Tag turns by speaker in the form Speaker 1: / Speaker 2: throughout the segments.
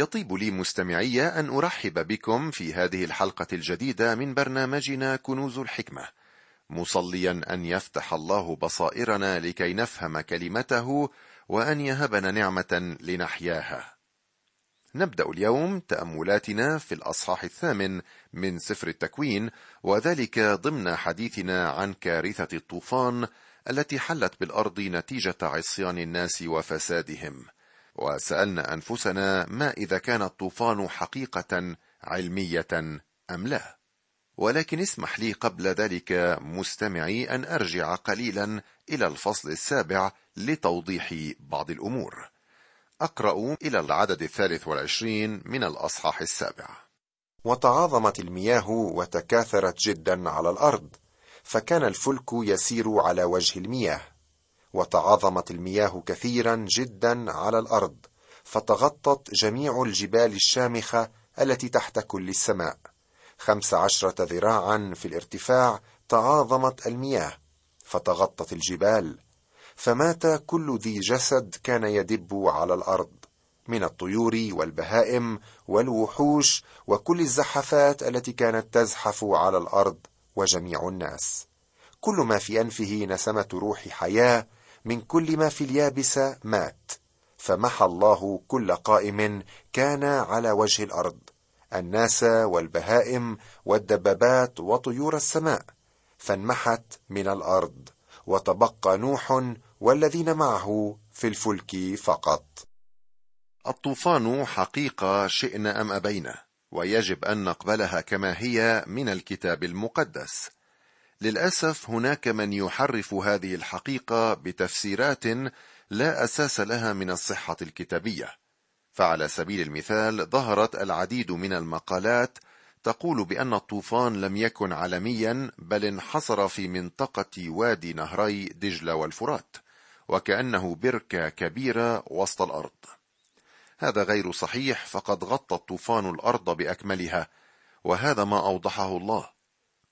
Speaker 1: يطيب لي مستمعي أن أرحب بكم في هذه الحلقة الجديدة من برنامجنا كنوز الحكمة. مصليا أن يفتح الله بصائرنا لكي نفهم كلمته وأن يهبنا نعمة لنحياها. نبدأ اليوم تأملاتنا في الأصحاح الثامن من سفر التكوين وذلك ضمن حديثنا عن كارثة الطوفان التي حلت بالأرض نتيجة عصيان الناس وفسادهم. وسألنا أنفسنا ما إذا كان الطوفان حقيقة علمية أم لا. ولكن اسمح لي قبل ذلك مستمعي أن أرجع قليلا إلى الفصل السابع لتوضيح بعض الأمور. أقرأ إلى العدد الثالث والعشرين من الأصحاح السابع.
Speaker 2: وتعاظمت المياه وتكاثرت جدا على الأرض فكان الفلك يسير على وجه المياه. وتعاظمت المياه كثيرا جدا على الأرض فتغطت جميع الجبال الشامخة التي تحت كل السماء. خمس عشرة ذراعا في الارتفاع تعاظمت المياه فتغطت الجبال. فمات كل ذي جسد كان يدب على الأرض من الطيور والبهائم والوحوش وكل الزحفات التي كانت تزحف على الأرض وجميع الناس. كل ما في أنفه نسمة روح حياة من كل ما في اليابسه مات فمحى الله كل قائم كان على وجه الأرض الناس والبهائم والدبابات وطيور السماء فانمحت من الأرض وتبقى نوح والذين معه في الفلك فقط.
Speaker 1: الطوفان حقيقة شئنا أم ابينا ويجب أن نقبلها كما هي من الكتاب المقدس. للأسف هناك من يحرف هذه الحقيقة بتفسيرات لا أساس لها من الصحة الكتابية. فعلى سبيل المثال ظهرت العديد من المقالات تقول بأن الطوفان لم يكن عالميا بل انحصر في منطقة وادي نهري دجلة والفرات وكأنه بركة كبيرة وسط الأرض. هذا غير صحيح فقد غطى الطوفان الأرض بأكملها وهذا ما أوضحه الله.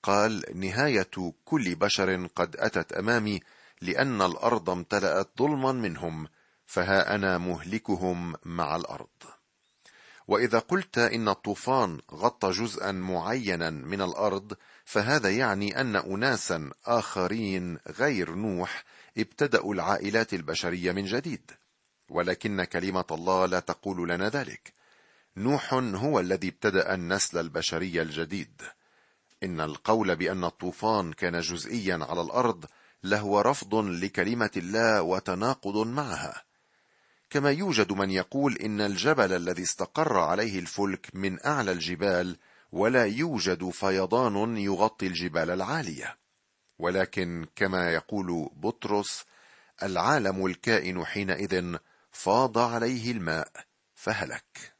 Speaker 1: قال نهاية كل بشر قد أتت أمامي لأن الأرض امتلأت ظلما منهم فها أنا مهلكهم مع الأرض. وإذا قلت إن الطوفان غطى جزءا معينا من الأرض فهذا يعني أن أناسا آخرين غير نوح ابتدأوا العائلات البشرية من جديد. ولكن كلمة الله لا تقول لنا ذلك. نوح هو الذي ابتدأ النسل البشري الجديد. إن القول بأن الطوفان كان جزئيا على الأرض لهو رفض لكلمة الله وتناقض معها. كما يوجد من يقول إن الجبل الذي استقر عليه الفلك من أعلى الجبال ولا يوجد فيضان يغطي الجبال العالية. ولكن كما يقول بطرس العالم الكائن حينئذ فاض عليه الماء فهلك.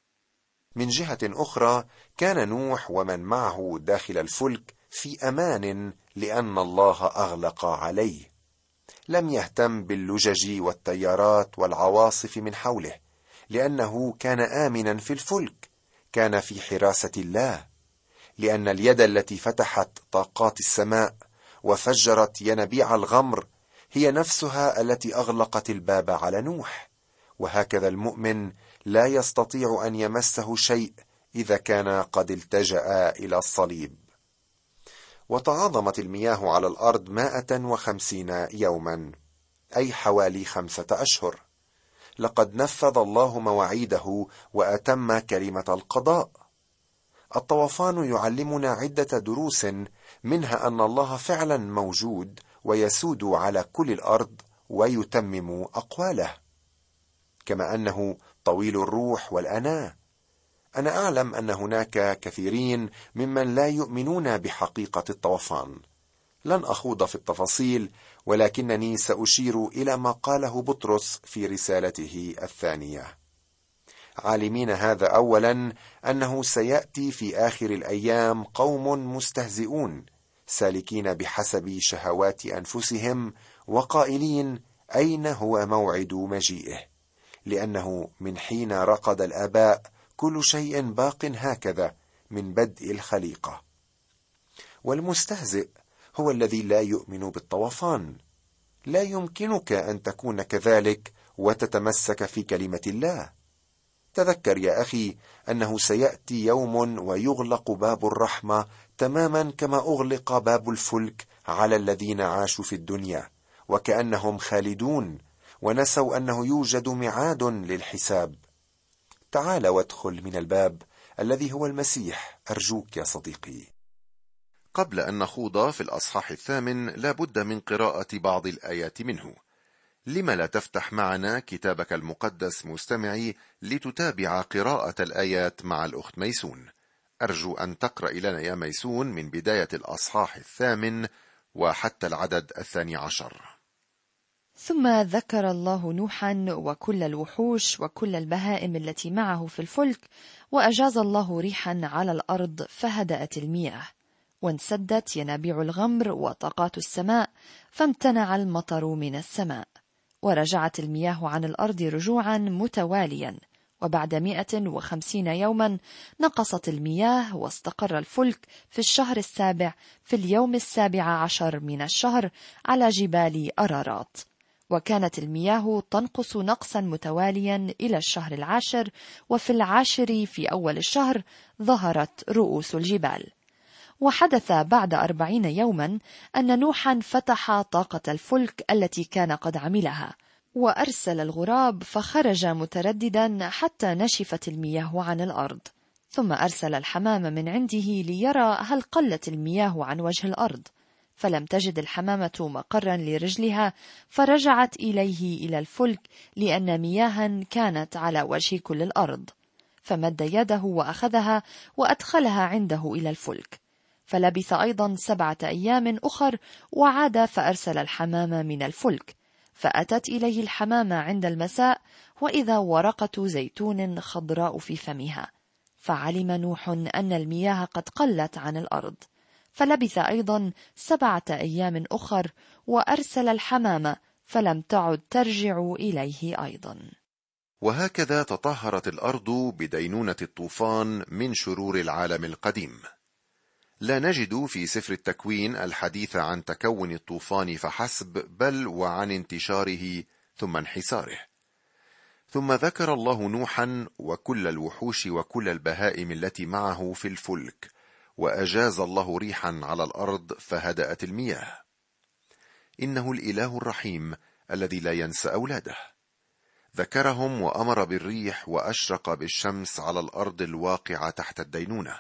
Speaker 2: من جهة أخرى كان نوح ومن معه داخل الفلك في أمان لأن الله أغلق عليه. لم يهتم باللجج والتيارات والعواصف من حوله لأنه كان امنا في الفلك كان في حراسة الله لأن اليد التي فتحت طاقات السماء وفجرت ينابيع الغمر هي نفسها التي أغلقت الباب على نوح وهكذا المؤمن لا يستطيع أن يمسه شيء إذا كان قد التجأ إلى الصليب. وتعاظمت المياه على الأرض مائة وخمسين يوما أي حوالي خمسة أشهر. لقد نفذ الله مواعيده وأتم كلمة القضاء. الطوفان يعلمنا عدة دروس منها أن الله فعلا موجود ويسود على كل الأرض ويتمم أقواله. كما أنه طويل الروح والأناة. أنا أعلم أن هناك كثيرين ممن لا يؤمنون بحقيقة الطوفان. لن أخوض في التفاصيل ولكنني سأشير إلى ما قاله بطرس في رسالته الثانية. عالمين هذا اولا أنه سيأتي في آخر الأيام قوم مستهزئون سالكين بحسب شهوات أنفسهم وقائلين أين هو موعد مجيئه لأنه من حين رقد الآباء كل شيء باق هكذا من بدء الخليقة. والمستهزئ هو الذي لا يؤمن بالطوفان. لا يمكنك أن تكون كذلك وتتمسك في كلمة الله. تذكر يا أخي أنه سيأتي يوم ويغلق باب الرحمة تماما كما أغلق باب الفلك على الذين عاشوا في الدنيا وكأنهم خالدون ونسوا أنه يوجد ميعاد للحساب. تعال وادخل من الباب الذي هو المسيح. أرجوك يا صديقي.
Speaker 1: قبل أن نخوض في الأصحاح الثامن لا بد من قراءة بعض الآيات منه. لم لا تفتح معنا كتابك المقدس مستمعي لتتابع قراءة الآيات مع الأخت ميسون. أرجو أن تقرأ لنا يا ميسون من بداية الأصحاح الثامن وحتى العدد الثاني عشر.
Speaker 3: ثم ذكر الله نوحا وكل الوحوش وكل البهائم التي معه في الفلك وأجاز الله ريحا على الأرض فهدأت المياه. وانسدت ينابيع الغمر وطاقات السماء فامتنع المطر من السماء. ورجعت المياه عن الأرض رجوعا متواليا. وبعد مئة وخمسين يوما نقصت المياه واستقر الفلك في الشهر السابع في اليوم السابع عشر من الشهر على جبال أرارات. وكانت المياه تنقص نقصا متواليا إلى الشهر العاشر وفي العاشر في أول الشهر ظهرت رؤوس الجبال. وحدث بعد أربعين يوما أن نوحا فتح طاقة الفلك التي كان قد عملها وأرسل الغراب فخرج مترددا حتى نشفت المياه عن الأرض. ثم أرسل الحمام من عنده ليرى هل قلت المياه عن وجه الأرض. فلم تجد الحمامة مقرا لرجلها فرجعت إليه إلى الفلك لأن مياها كانت على وجه كل الأرض. فمد يده وأخذها وأدخلها عنده إلى الفلك. فلبث أيضا سبعة أيام أخر وعاد فأرسل الحمام من الفلك. فأتت إليه الحمامة عند المساء وإذا ورقة زيتون خضراء في فمها. فعلم نوح أن المياه قد قلت عن الأرض. فلبث أيضا سبعة أيام أخر وأرسل الحمامة فلم تعد ترجع إليه أيضا.
Speaker 1: وهكذا تطهرت الأرض بدينونة الطوفان من شرور العالم القديم. لا نجد في سفر التكوين الحديث عن تكون الطوفان فحسب بل وعن انتشاره ثم انحساره. ثم ذكر الله نوحا وكل الوحوش وكل البهائم التي معه في الفلك وأجاز الله ريحا على الأرض فهدأت المياه. إنه الإله الرحيم الذي لا ينسى أولاده. ذكرهم وأمر بالريح وأشرق بالشمس على الأرض الواقعة تحت الدينونة.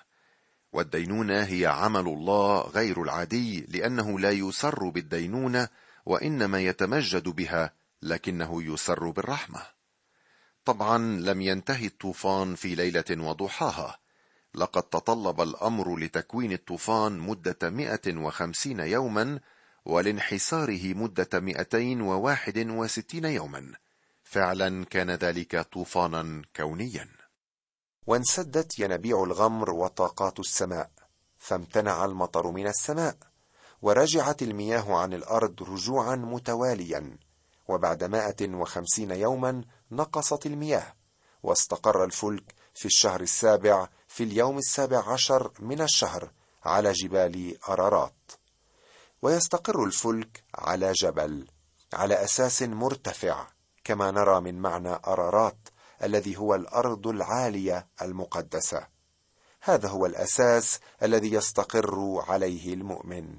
Speaker 1: والدينونة هي عمل الله غير العادي لأنه لا يسر بالدينونة وإنما يتمجد بها لكنه يسر بالرحمة. طبعا لم ينتهي الطوفان في ليلة وضحاها لقد تطلب الأمر لتكوين الطوفان مدة مئة وخمسين يوما ولانحساره مدة مئتين وواحد وستين يوما. فعلا كان ذلك طوفانا كونيا.
Speaker 2: وانسدت ينابيع الغمر وطاقات السماء فامتنع المطر من السماء ورجعت المياه عن الأرض رجوعا متواليا. وبعد مائه وخمسين يوما نقصت المياه واستقر الفلك في الشهر السابع في اليوم السابع عشر من الشهر على جبال أرارات. ويستقر الفلك على جبل على أساس مرتفع كما نرى من معنى أرارات الذي هو الأرض العالية المقدسة. هذا هو الأساس الذي يستقر عليه المؤمن.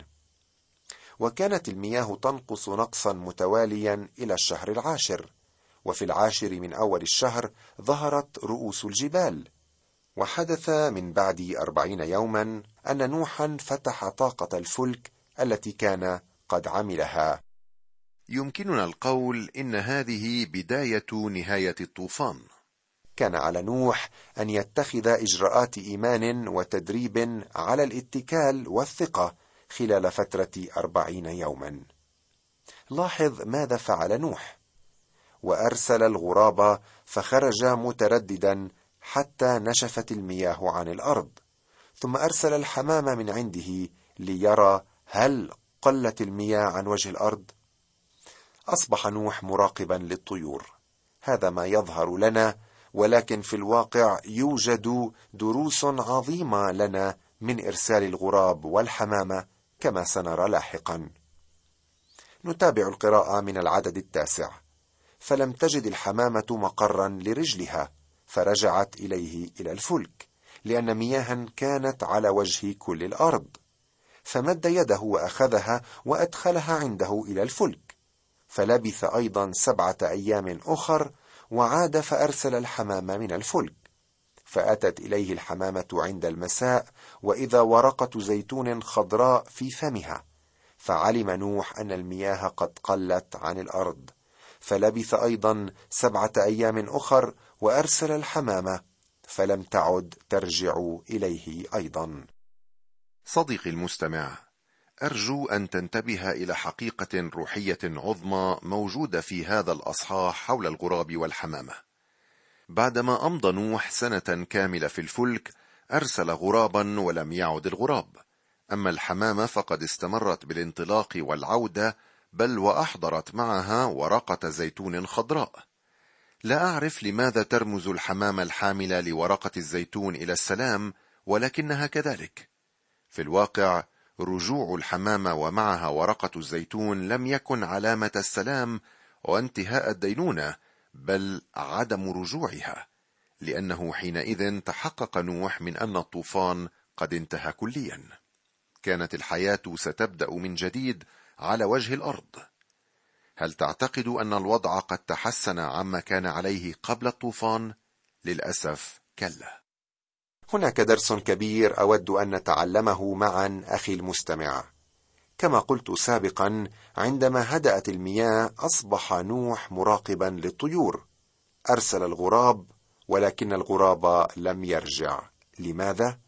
Speaker 2: وكانت المياه تنقص نقصا متواليا إلى الشهر العاشر. وفي العاشر من أول الشهر ظهرت رؤوس الجبال وحدث من بعد أربعين يوما أن نوحا فتح طاقة الفلك التي كان قد عملها.
Speaker 1: يمكننا القول إن هذه بداية نهاية الطوفان.
Speaker 2: كان على نوح أن يتخذ إجراءات إيمان وتدريب على الاتكال والثقة خلال فترة أربعين يوما. لاحظ ماذا فعل نوح. وأرسل الغراب فخرج مترددا حتى نشفت المياه عن الأرض ثم أرسل الحمام من عنده ليرى هل قلت المياه عن وجه الأرض. أصبح نوح مراقبا للطيور. هذا ما يظهر لنا ولكن في الواقع يوجد دروس عظيمة لنا من إرسال الغراب والحمامة كما سنرى لاحقا. نتابع القراءة من العدد التاسع. فلم تجد الحمامة مقرا لرجلها. فرجعت إليه إلى الفلك لأن مياها كانت على وجه كل الأرض فمد يده وأخذها وأدخلها عنده إلى الفلك فلبث أيضا سبعة أيام أخر وعاد فأرسل الحمام من الفلك فأتت إليه الحمامة عند المساء وإذا ورقة زيتون خضراء في فمها فعلم نوح أن المياه قد قلت عن الأرض فلبث أيضا سبعة أيام أخر وأرسل الحمامه فلم تعد ترجع إليه أيضا.
Speaker 1: صديقي المستمع أرجو أن تنتبه إلى حقيقة روحية عظمى موجودة في هذا الأصحاح حول الغراب والحمامه بعدما امضى نوح سنه كاملة في الفلك أرسل غرابا ولم يعد الغراب. أما الحمامه فقد استمرت بالانطلاق والعودة بل وأحضرت معها ورقة زيتون خضراء. لا أعرف لماذا ترمز الحمامه الحامله لورقة الزيتون إلى السلام ولكنها كذلك. في الواقع رجوع الحمامه ومعها ورقة الزيتون لم يكن علامة السلام وانتهاء الدينونة بل عدم رجوعها لأنه حينئذ تحقق نوح من أن الطوفان قد انتهى كليا. كانت الحياة ستبدأ من جديد على وجه الأرض. هل تعتقد أن الوضع قد تحسن عما كان عليه قبل الطوفان؟ للأسف كلا.
Speaker 2: هناك درس كبير أود أن نتعلمه معا أخي المستمع. كما قلت سابقا عندما هدأت المياه أصبح نوح مراقبا للطيور. أرسل الغراب ولكن الغراب لم يرجع. لماذا؟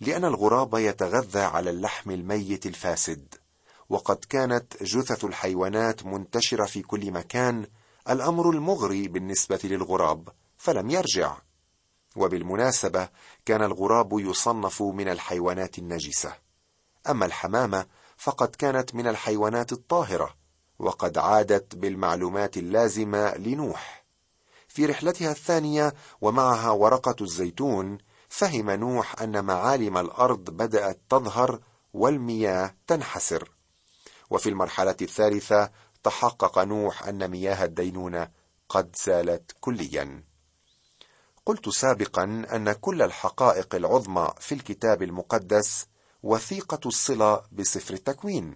Speaker 2: لأن الغراب يتغذى على اللحم الميت الفاسد. وقد كانت جثث الحيوانات منتشرة في كل مكان الأمر المغري بالنسبة للغراب فلم يرجع. وبالمناسبة كان الغراب يصنف من الحيوانات النجسة. أما الحمامة فقد كانت من الحيوانات الطاهرة وقد عادت بالمعلومات اللازمة لنوح. في رحلتها الثانية ومعها ورقة الزيتون فهم نوح أن معالم الأرض بدأت تظهر والمياه تنحسر. وفي المرحلة الثالثة تحقق نوح أن مياه الدينونة قد زالت كليا. قلت سابقا أن كل الحقائق العظمى في الكتاب المقدس وثيقة الصلة بسفر التكوين.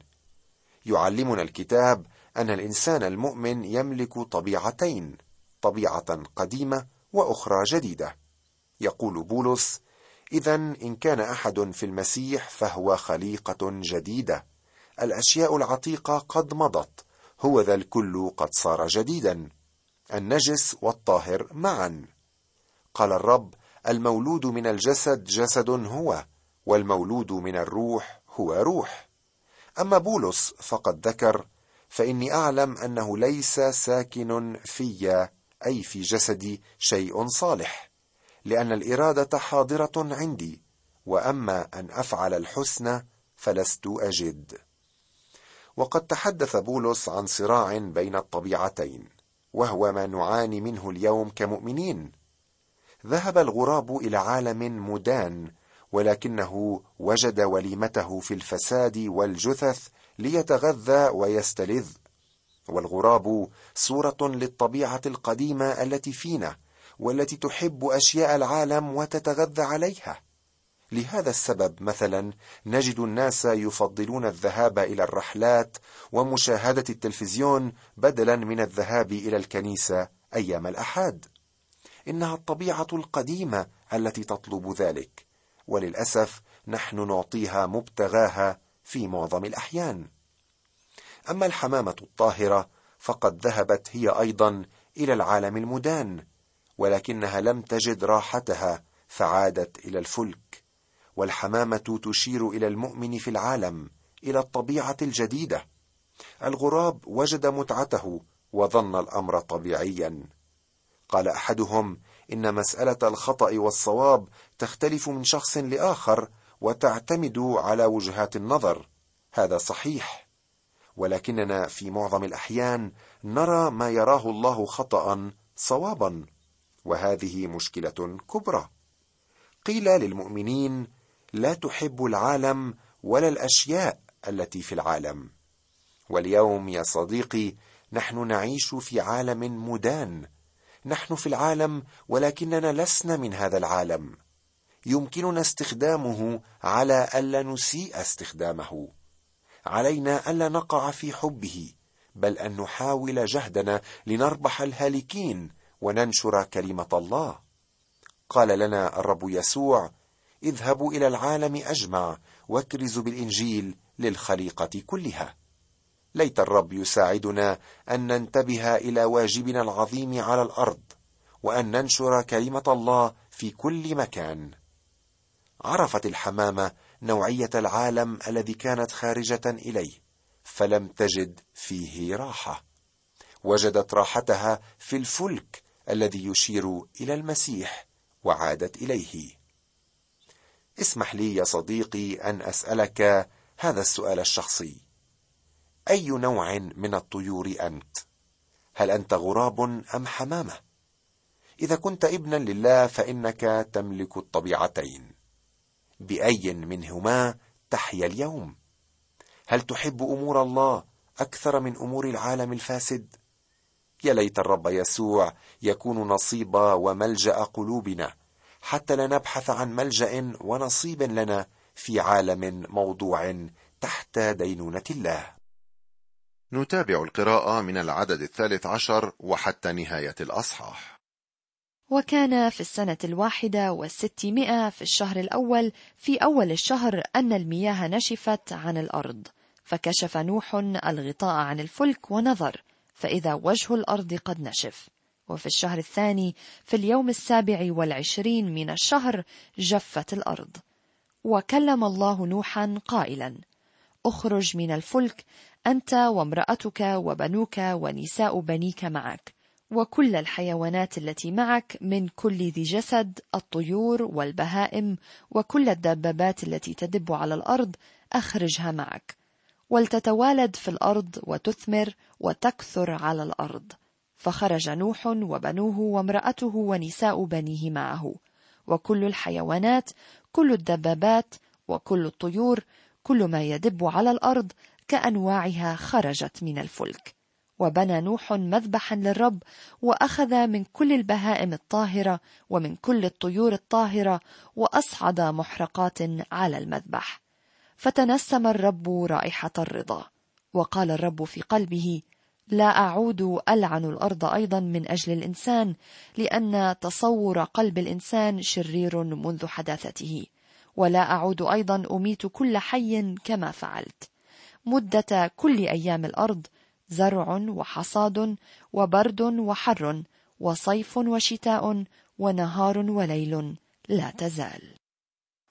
Speaker 2: يعلمنا الكتاب أن الإنسان المؤمن يملك طبيعتين طبيعة قديمة وأخرى جديدة. يقول بولس اذا إن كان أحد في المسيح فهو خليقة جديدة. الأشياء العتيقة قد مضت هو ذا الكل قد صار جديدا النجس والطاهر معا. قال الرب المولود من الجسد جسد هو والمولود من الروح هو روح. أما بولس فقد ذكر فإني أعلم أنه ليس ساكن في أي في جسدي شيء صالح لأن الإرادة حاضرة عندي وأما أن أفعل الحسن فلست أجد. وقد تحدث بولس عن صراع بين الطبيعتين وهو ما نعاني منه اليوم كمؤمنين. ذهب الغراب إلى عالم مدان ولكنه وجد وليمته في الفساد والجثث ليتغذى ويستلذ. والغراب صورة للطبيعة القديمة التي فينا والتي تحب أشياء العالم وتتغذى عليها. لهذا السبب مثلا نجد الناس يفضلون الذهاب إلى الرحلات ومشاهدة التلفزيون بدلا من الذهاب إلى الكنيسة أيام الاحاد إنها الطبيعة القديمة التي تطلب ذلك وللأسف نحن نعطيها مبتغاها في معظم الأحيان. أما الحمامة الطاهرة فقد ذهبت هي أيضا إلى العالم المدان ولكنها لم تجد راحتها فعادت إلى الفلك. والحمامة تشير إلى المؤمن في العالم إلى الطبيعة الجديدة. الغراب وجد متعته وظن الأمر طبيعيا. قال أحدهم إن مسألة الخطأ والصواب تختلف من شخص لآخر وتعتمد على وجهات النظر. هذا صحيح. ولكننا في معظم الأحيان نرى ما يراه الله خطا صوابا. وهذه مشكلة كبرى. قيل للمؤمنين لا تحب العالم ولا الأشياء التي في العالم. واليوم يا صديقي نحن نعيش في عالم مدان. نحن في العالم ولكننا لسنا من هذا العالم. يمكننا استخدامه على ألا نسيء استخدامه. علينا ألا نقع في حبه بل أن نحاول جهدنا لنربح الهالكين وننشر كلمة الله. قال لنا الرب يسوع اذهبوا إلى العالم أجمع واكرزوا بالإنجيل للخليقة كلها. ليت الرب يساعدنا أن ننتبه إلى واجبنا العظيم على الأرض وأن ننشر كلمة الله في كل مكان. عرفت الحمامه نوعية العالم الذي كانت خارجة إليه فلم تجد فيه راحة. وجدت راحتها في الفلك الذي يشير إلى المسيح وعادت إليه. اسمح لي يا صديقي أن أسألك هذا السؤال الشخصي. أي نوع من الطيور أنت؟ هل أنت غراب أم حمامة؟ إذا كنت ابنا لله فإنك تملك الطبيعتين. بأي منهما تحيا اليوم؟ هل تحب أمور الله أكثر من أمور العالم الفاسد؟ يا ليت الرب يسوع يكون نصيب وملجأ قلوبنا. حتى لا نبحث عن ملجأ ونصيب لنا في عالم موضوع تحت دينونة الله.
Speaker 1: نتابع القراءة من العدد الثالث عشر وحتى نهاية الأصحاح.
Speaker 3: وكان في السنة الواحدة والستمائة في الشهر الأول في أول الشهر أن المياه نشفت عن الأرض فكشف نوح الغطاء عن الفلك ونظر فإذا وجه الأرض قد نشف. وفي الشهر الثاني في اليوم السابع والعشرين من الشهر جفت الأرض. وكلم الله نوحا قائلا أخرج من الفلك أنت وامرأتك وبنوك ونساء بنيك معك وكل الحيوانات التي معك من كل ذي جسد الطيور والبهائم وكل الدبابات التي تدب على الأرض أخرجها معك. ولتتوالد في الأرض وتثمر وتكثر على الأرض. فخرج نوح وبنوه وامرأته ونساء بنيه معه. وكل الحيوانات كل الدبابات وكل الطيور كل ما يدب على الأرض كأنواعها خرجت من الفلك. وبنى نوح مذبحا للرب وأخذ من كل البهائم الطاهرة ومن كل الطيور الطاهرة وأصعد محرقات على المذبح. فتنسم الرب رائحة الرضا. وقال الرب في قلبه لا أعود ألعن الأرض أيضا من أجل الإنسان لأن تصور قلب الإنسان شرير منذ حداثته. ولا أعود أيضا أميت كل حي كما فعلت. مدة كل أيام الأرض زرع وحصاد وبرد وحر وصيف وشتاء ونهار وليل لا تزال.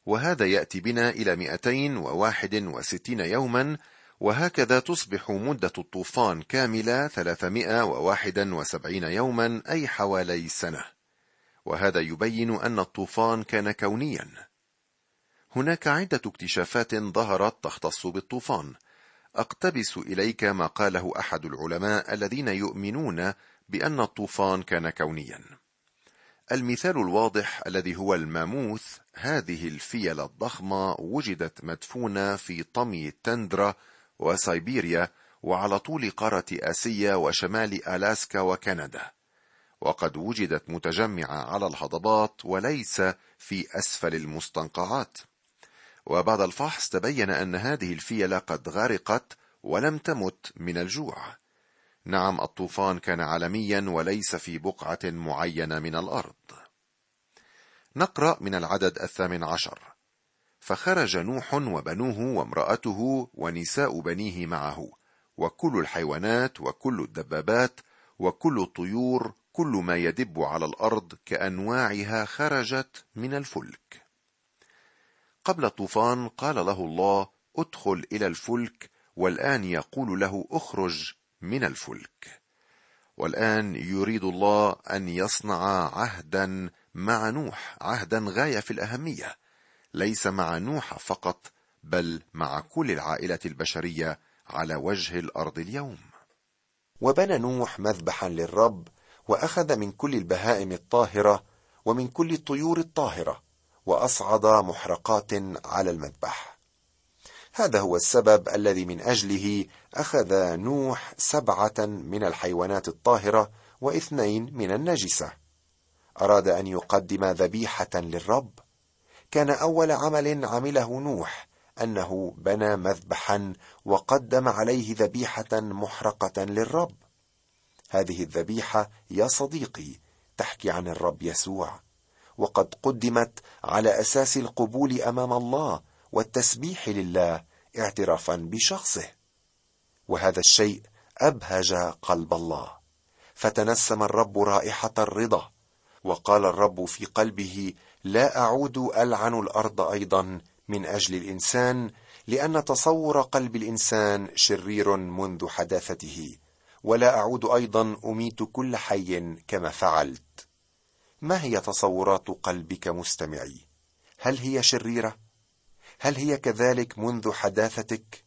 Speaker 1: وهذا يأتي بنا إلى 261 يوما وهكذا تصبح مدة الطوفان كاملة 371 يوما أي حوالي سنة. وهذا يبين أن الطوفان كان كونيا. هناك عدة اكتشافات ظهرت تختص بالطوفان. أقتبس إليك ما قاله أحد العلماء الذين يؤمنون بأن الطوفان كان كونيا. المثال الواضح الذي هو الماموث هذه الفيله الضخمة وجدت مدفونة في طمي التندرا وسيبيريا وعلى طول قارة آسيا وشمال ألاسكا وكندا. وقد وجدت متجمعة على الهضبات وليس في أسفل المستنقعات. وبعد الفحص تبين أن هذه الفيلة قد غرقت ولم تمت من الجوع. نعم الطوفان كان عالميا وليس في بقعة معينة من الأرض. نقرأ من العدد الثامن عشر. فخرج نوح وبنوه وامرأته ونساء بنيه معه وكل الحيوانات وكل الدبابات وكل الطيور كل ما يدب على الأرض كأنواعها خرجت من الفلك. قبل الطوفان قال له الله ادخل إلى الفلك والآن يقول له اخرج من الفلك. والآن يريد الله أن يصنع عهدا مع نوح عهدا غاية في الأهمية. ليس مع نوح فقط بل مع كل العائلة البشرية على وجه الأرض اليوم.
Speaker 2: وبنى نوح مذبحا للرب وأخذ من كل البهائم الطاهرة ومن كل الطيور الطاهرة وأصعد محرقات على المذبح. هذا هو السبب الذي من أجله أخذ نوح سبعة من الحيوانات الطاهرة واثنين من النجسة. أراد أن يقدم ذبيحة للرب. كان أول عمل عمله نوح أنه بنى مذبحا وقدم عليه ذبيحة محرقة للرب. هذه الذبيحة يا صديقي تحكي عن الرب يسوع. وقد قدمت على أساس القبول أمام الله والتسبيح لله اعترافا بشخصه. وهذا الشيء أبهج قلب الله. فتنسم الرب رائحة الرضا وقال الرب في قلبه لا أعود ألعن الأرض أيضا من أجل الإنسان لأن تصور قلب الإنسان شرير منذ حداثته ولا أعود أيضا أميت كل حي كما فعلت. ما هي تصورات قلبك مستمعي؟ هل هي شريرة؟ هل هي كذلك منذ حداثتك؟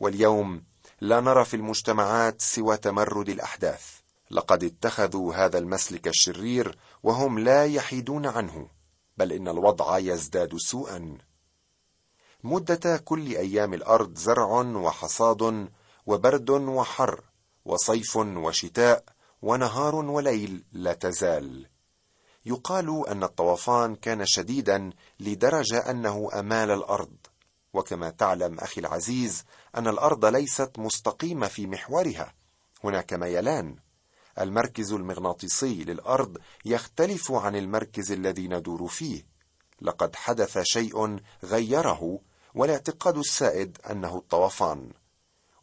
Speaker 2: واليوم لا نرى في المجتمعات سوى تمرد الأحداث. لقد اتخذوا هذا المسلك الشرير وهم لا يحيدون عنه. بل إن الوضع يزداد سوءا. مدة كل أيام الأرض زرع وحصاد وبرد وحر وصيف وشتاء ونهار وليل لا تزال. يقال أن الطوفان كان شديدا لدرجة أنه أمال الأرض. وكما تعلم أخي العزيز أن الأرض ليست مستقيمة في محورها. هناك ميلان. المركز المغناطيسي للأرض يختلف عن المركز الذي ندور فيه. لقد حدث شيء غيره والاعتقاد السائد أنه الطوفان.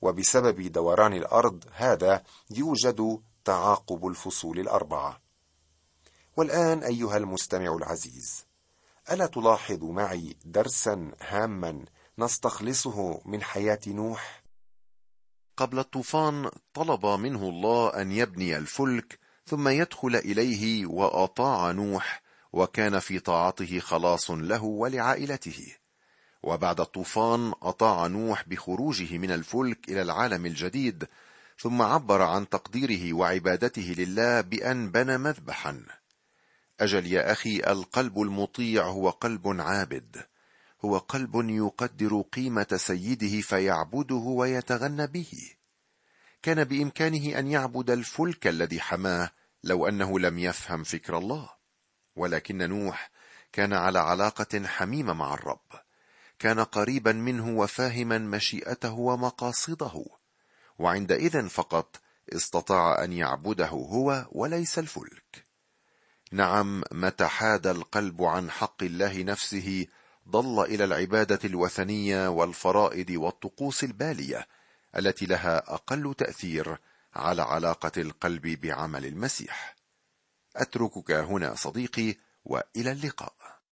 Speaker 2: وبسبب دوران الأرض هذا يوجد تعاقب الفصول الأربعة. والآن أيها المستمع العزيز ألا تلاحظ معي درسا هاما نستخلصه من حياة نوح؟
Speaker 1: قبل الطوفان طلب منه الله أن يبني الفلك ثم يدخل إليه وأطاع نوح وكان في طاعته خلاص له ولعائلته. وبعد الطوفان أطاع نوح بخروجه من الفلك إلى العالم الجديد ثم عبر عن تقديره وعبادته لله بأن بنى مذبحا. أجل يا أخي القلب المطيع هو قلب عابد. هو قلب يقدر قيمة سيده فيعبده ويتغنى به. كان بإمكانه أن يعبد الفلك الذي حماه لو أنه لم يفهم فكر الله. ولكن نوح كان على علاقة حميمة مع الرب. كان قريبا منه وفاهما مشيئته ومقاصده. وعندئذ فقط استطاع أن يعبده هو وليس الفلك. نعم متى حاد القلب عن حق الله نفسه ضل إلى العبادة الوثنية والفرائض والطقوس البالية التي لها أقل تأثير على علاقة القلب بعمل المسيح. أتركك هنا صديقي وإلى اللقاء.